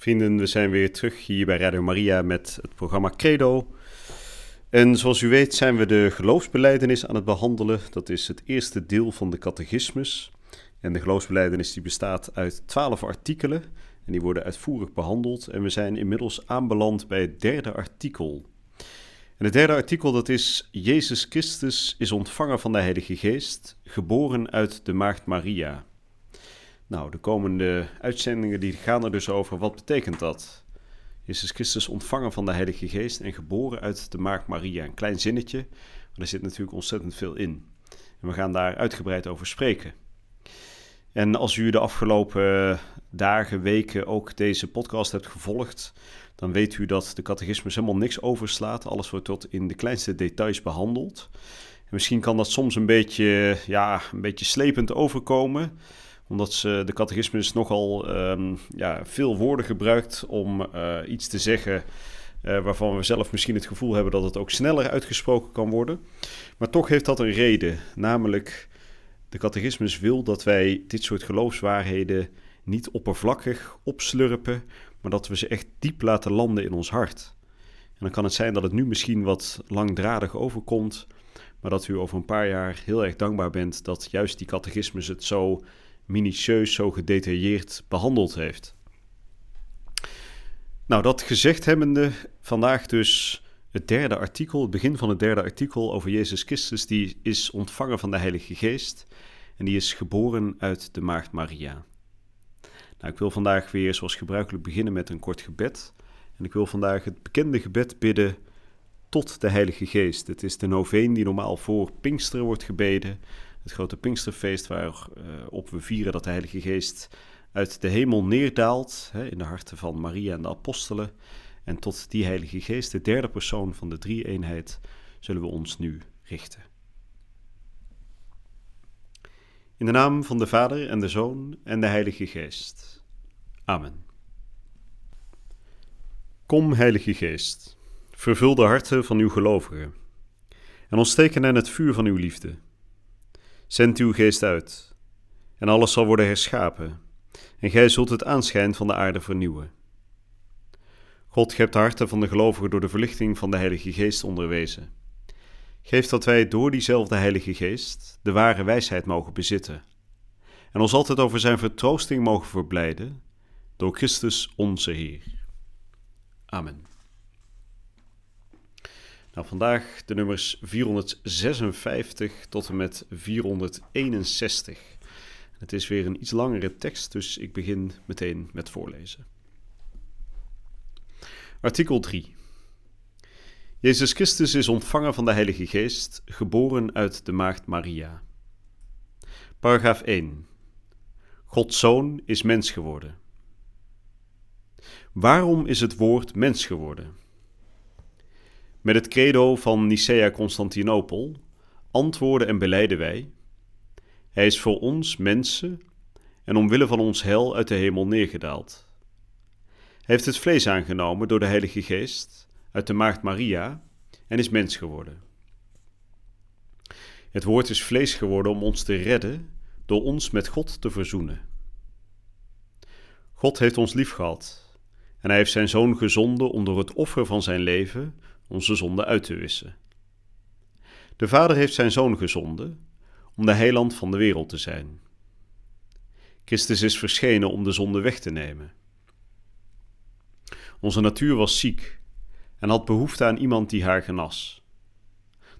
Vrienden, we zijn weer terug hier bij Radio Maria met het programma Credo. En zoals u weet zijn we de geloofsbeleidenis aan het behandelen. Dat is het eerste deel van de catechismus. En de geloofsbeleidenis die bestaat uit twaalf artikelen. En die worden uitvoerig behandeld. En we zijn inmiddels aanbeland bij het derde artikel. En het derde artikel dat is Jezus Christus is ontvanger van de Heilige Geest, geboren uit de Maagd Maria. Nou, de komende uitzendingen die gaan er dus over wat betekent dat? Jezus Christus ontvangen van de Heilige Geest en geboren uit de Maagd Maria. Een klein zinnetje, maar er zit natuurlijk ontzettend veel in. En we gaan daar uitgebreid over spreken. En als u de afgelopen dagen, weken ook deze podcast hebt gevolgd, dan weet u dat de catechismus helemaal niks overslaat. Alles wordt tot in de kleinste details behandeld. En misschien kan dat soms een beetje, ja, een beetje slepend overkomen omdat ze, de catechismus nogal um, ja, veel woorden gebruikt om uh, iets te zeggen uh, waarvan we zelf misschien het gevoel hebben dat het ook sneller uitgesproken kan worden. Maar toch heeft dat een reden, namelijk de catechismus wil dat wij dit soort geloofswaarheden niet oppervlakkig opslurpen, maar dat we ze echt diep laten landen in ons hart. En dan kan het zijn dat het nu misschien wat langdradig overkomt, maar dat u over een paar jaar heel erg dankbaar bent dat juist die catechismus het zo minutieus, zo gedetailleerd behandeld heeft. Nou, dat gezegd hebbende, vandaag dus het derde artikel, het begin van het derde artikel over Jezus Christus, die is ontvangen van de Heilige Geest en die is geboren uit de Maagd Maria. Nou, ik wil vandaag weer zoals gebruikelijk beginnen met een kort gebed. En ik wil vandaag het bekende gebed bidden tot de Heilige Geest. Het is de noveen die normaal voor Pinksteren wordt gebeden het grote Pinksterfeest waarop uh, we vieren dat de Heilige Geest uit de hemel neerdaalt in de harten van Maria en de apostelen. En tot die Heilige Geest, de derde persoon van de drie-eenheid, zullen we ons nu richten. In de naam van de Vader en de Zoon en de Heilige Geest. Amen. Kom, Heilige Geest, vervul de harten van uw gelovigen en ontsteken hen het vuur van uw liefde. Zend uw geest uit, en alles zal worden herschapen, en gij zult het aanschijn van de aarde vernieuwen. God hebt de harten van de gelovigen door de verlichting van de Heilige Geest onderwezen. Geef dat wij door diezelfde Heilige Geest de ware wijsheid mogen bezitten, en ons altijd over zijn vertroosting mogen verblijden, door Christus onze Heer. Amen. Nou, vandaag de nummers 456 tot en met 461. Het is weer een iets langere tekst, dus ik begin meteen met voorlezen. Artikel 3. Jezus Christus is ontvangen van de Heilige Geest, geboren uit de Maagd Maria. Paragraaf 1. Gods Zoon is mens geworden. Waarom is het woord mens geworden? Met het credo van Nicea Constantinopel antwoorden en beleiden wij: Hij is voor ons mensen en omwille van ons hel uit de hemel neergedaald. Hij heeft het vlees aangenomen door de Heilige Geest uit de Maagd Maria en is mens geworden. Het woord is vlees geworden om ons te redden door ons met God te verzoenen. God heeft ons lief gehad en hij heeft zijn zoon gezonden om door het offer van zijn leven onze zonde uit te wissen. De Vader heeft zijn Zoon gezonden om de heiland van de wereld te zijn. Christus is verschenen om de zonde weg te nemen. Onze natuur was ziek en had behoefte aan iemand die haar genas.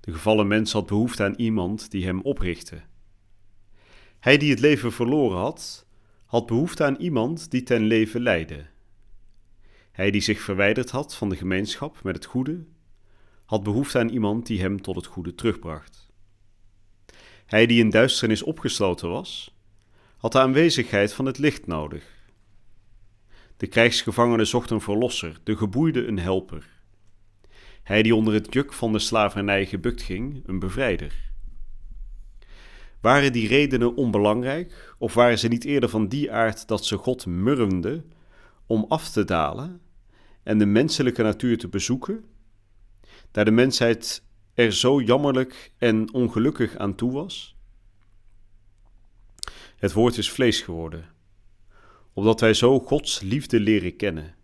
De gevallen mens had behoefte aan iemand die hem oprichtte. Hij die het leven verloren had, had behoefte aan iemand die ten leven leidde. Hij die zich verwijderd had van de gemeenschap met het goede, had behoefte aan iemand die hem tot het goede terugbracht. Hij die in duisternis opgesloten was, had de aanwezigheid van het licht nodig. De krijgsgevangene zocht een verlosser, de geboeide een helper. Hij die onder het juk van de slavernij gebukt ging, een bevrijder. Waren die redenen onbelangrijk, of waren ze niet eerder van die aard dat ze God murmde om af te dalen en de menselijke natuur te bezoeken, daar de mensheid er zo jammerlijk en ongelukkig aan toe was? Het woord is vlees geworden, opdat wij zo Gods liefde leren kennen.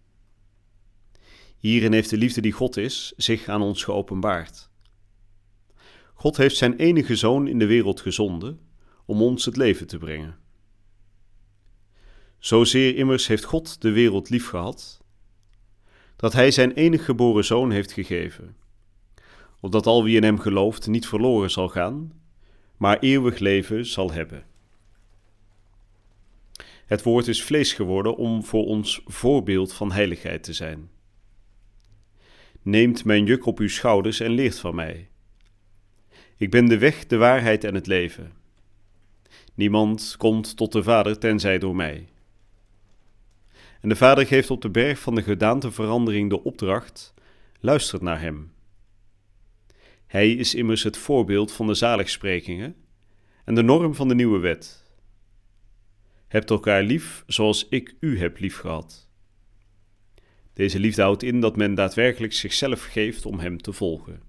Hierin heeft de liefde die God is zich aan ons geopenbaard. God heeft zijn enige zoon in de wereld gezonden om ons het leven te brengen. Zozeer immers heeft God de wereld liefgehad, dat hij zijn enige geboren zoon heeft gegeven, opdat al wie in hem gelooft niet verloren zal gaan, maar eeuwig leven zal hebben. Het woord is vlees geworden om voor ons voorbeeld van heiligheid te zijn. Neemt mijn juk op uw schouders en leert van mij. Ik ben de weg, de waarheid en het leven. Niemand komt tot de Vader tenzij door mij. En de Vader geeft op de berg van de gedaanteverandering de opdracht: luistert naar hem. Hij is immers het voorbeeld van de zaligsprekingen en de norm van de nieuwe wet. Hebt elkaar lief zoals ik u heb lief gehad. Deze liefde houdt in dat men daadwerkelijk zichzelf geeft om hem te volgen.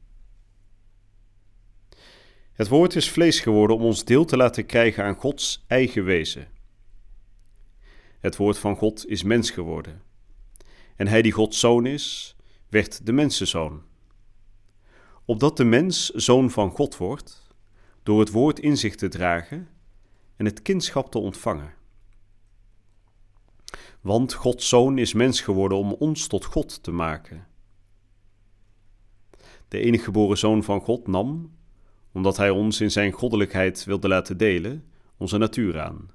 Het woord is vlees geworden om ons deel te laten krijgen aan Gods eigen wezen. Het woord van God is mens geworden. En hij die Gods zoon is, werd de mensenzoon. Opdat de mens zoon van God wordt, door het woord in zich te dragen en het kindschap te ontvangen. Want Gods zoon is mens geworden om ons tot God te maken. De enige geboren zoon van God nam, omdat hij ons in zijn goddelijkheid wilde laten delen, onze natuur aan.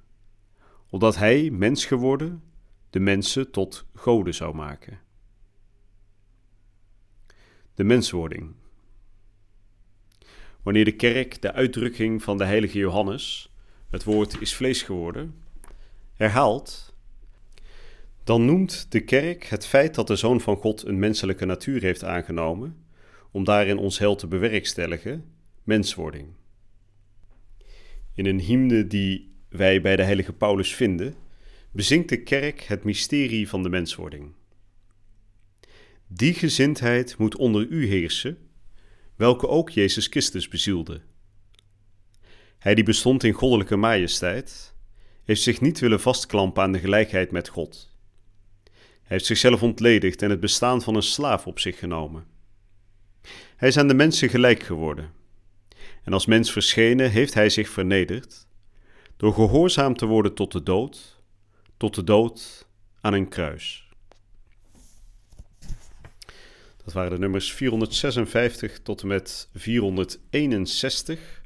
Opdat hij, mens geworden, de mensen tot goden zou maken. De menswording. Wanneer de kerk de uitdrukking van de heilige Johannes, het woord is vlees geworden, herhaalt, dan noemt de kerk het feit dat de Zoon van God een menselijke natuur heeft aangenomen, om daarin ons hel te bewerkstelligen, menswording. In een hymne die wij bij de heilige Paulus vinden, bezingt de kerk het mysterie van de menswording. Die gezindheid moet onder u heersen, welke ook Jezus Christus bezielde. Hij die bestond in goddelijke majesteit, heeft zich niet willen vastklampen aan de gelijkheid met God hij heeft zichzelf ontledigd en het bestaan van een slaaf op zich genomen. Hij is aan de mensen gelijk geworden. En als mens verschenen heeft hij zich vernederd, door gehoorzaam te worden tot de dood, tot de dood aan een kruis. Dat waren de nummers 456 tot en met 461.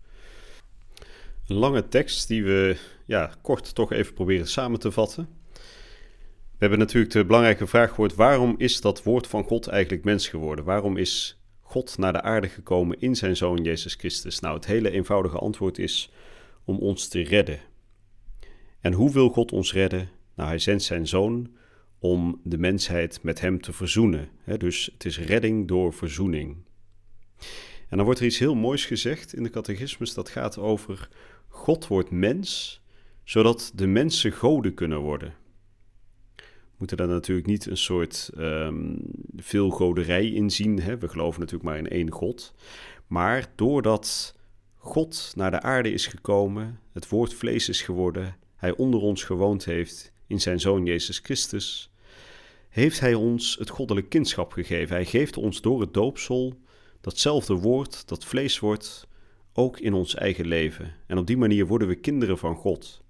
Een lange tekst die we ja, kort toch even proberen samen te vatten. We hebben natuurlijk de belangrijke vraag gehoord: waarom is dat woord van God eigenlijk mens geworden? Waarom is God naar de aarde gekomen in zijn zoon Jezus Christus? Nou, het hele eenvoudige antwoord is om ons te redden. En hoe wil God ons redden? Nou, hij zendt zijn zoon om de mensheid met hem te verzoenen. dus het is redding door verzoening. En dan wordt er iets heel moois gezegd in de catechismus dat gaat over God wordt mens, zodat de mensen goden kunnen worden moeten daar natuurlijk niet een soort um, veelgoderij in zien. Hè? We geloven natuurlijk maar in één God. Maar doordat God naar de aarde is gekomen, het woord vlees is geworden, hij onder ons gewoond heeft in zijn zoon Jezus Christus, heeft hij ons het goddelijk kindschap gegeven. Hij geeft ons door het doopsel datzelfde woord dat vlees wordt, ook in ons eigen leven. En op die manier worden we kinderen van God.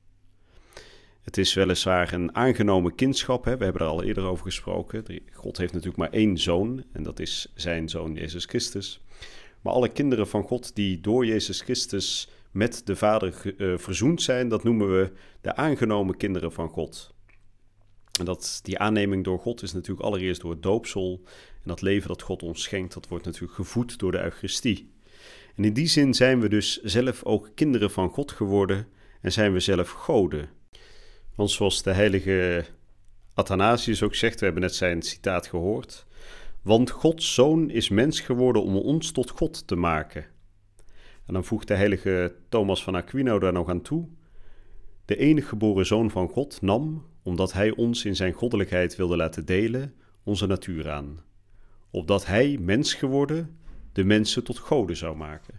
Het is weliswaar een aangenomen kindschap. Hè? We hebben er al eerder over gesproken. God heeft natuurlijk maar één zoon. En dat is zijn zoon Jezus Christus. Maar alle kinderen van God die door Jezus Christus met de Vader uh, verzoend zijn, dat noemen we de aangenomen kinderen van God. En dat, die aanneming door God is natuurlijk allereerst door het doopsel. En dat leven dat God ons schenkt, dat wordt natuurlijk gevoed door de Eucharistie. En in die zin zijn we dus zelf ook kinderen van God geworden en zijn we zelf goden. Want zoals de heilige Athanasius ook zegt, we hebben net zijn citaat gehoord. Want Gods zoon is mens geworden om ons tot God te maken. En dan voegt de heilige Thomas van Aquino daar nog aan toe. De enige geboren zoon van God nam, omdat hij ons in zijn goddelijkheid wilde laten delen, onze natuur aan. Opdat hij, mens geworden, de mensen tot goden zou maken.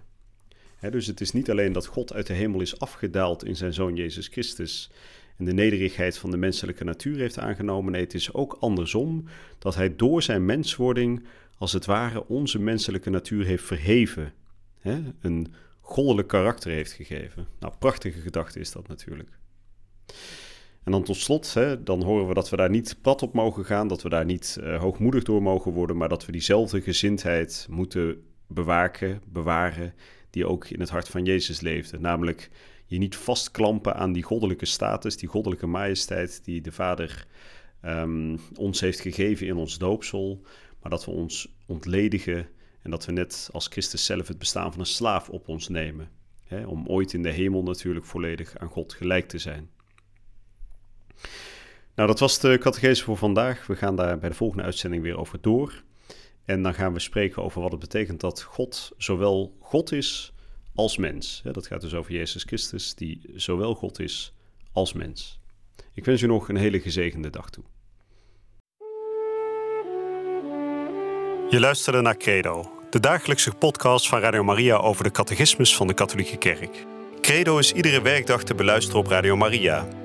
dus het is niet alleen dat God uit de hemel is afgedaald in zijn zoon Jezus Christus en de nederigheid van de menselijke natuur heeft aangenomen. Nee, het is ook andersom dat hij door zijn menswording als het ware onze menselijke natuur heeft verheven. Een goddelijk karakter heeft gegeven. Nou, prachtige gedachte is dat natuurlijk. En dan tot slot, hè, dan horen we dat we daar niet plat op mogen gaan, dat we daar niet uh, hoogmoedig door mogen worden, maar dat we diezelfde gezindheid moeten bewaken, bewaren, die ook in het hart van Jezus leefde. Namelijk je niet vastklampen aan die goddelijke status, die goddelijke majesteit die de Vader um, ons heeft gegeven in ons doopsel, maar dat we ons ontledigen en dat we net als Christus zelf het bestaan van een slaaf op ons nemen. Hè, om ooit in de hemel natuurlijk volledig aan God gelijk te zijn. Nou, dat was de catechese voor vandaag. We gaan daar bij de volgende uitzending weer over door. En dan gaan we spreken over wat het betekent dat God zowel God is als mens. Dat gaat dus over Jezus Christus, die zowel God is als mens. Ik wens u nog een hele gezegende dag toe. Je luisterde naar Credo, de dagelijkse podcast van Radio Maria over de catechismus van de Katholieke Kerk. Credo is iedere werkdag te beluisteren op Radio Maria.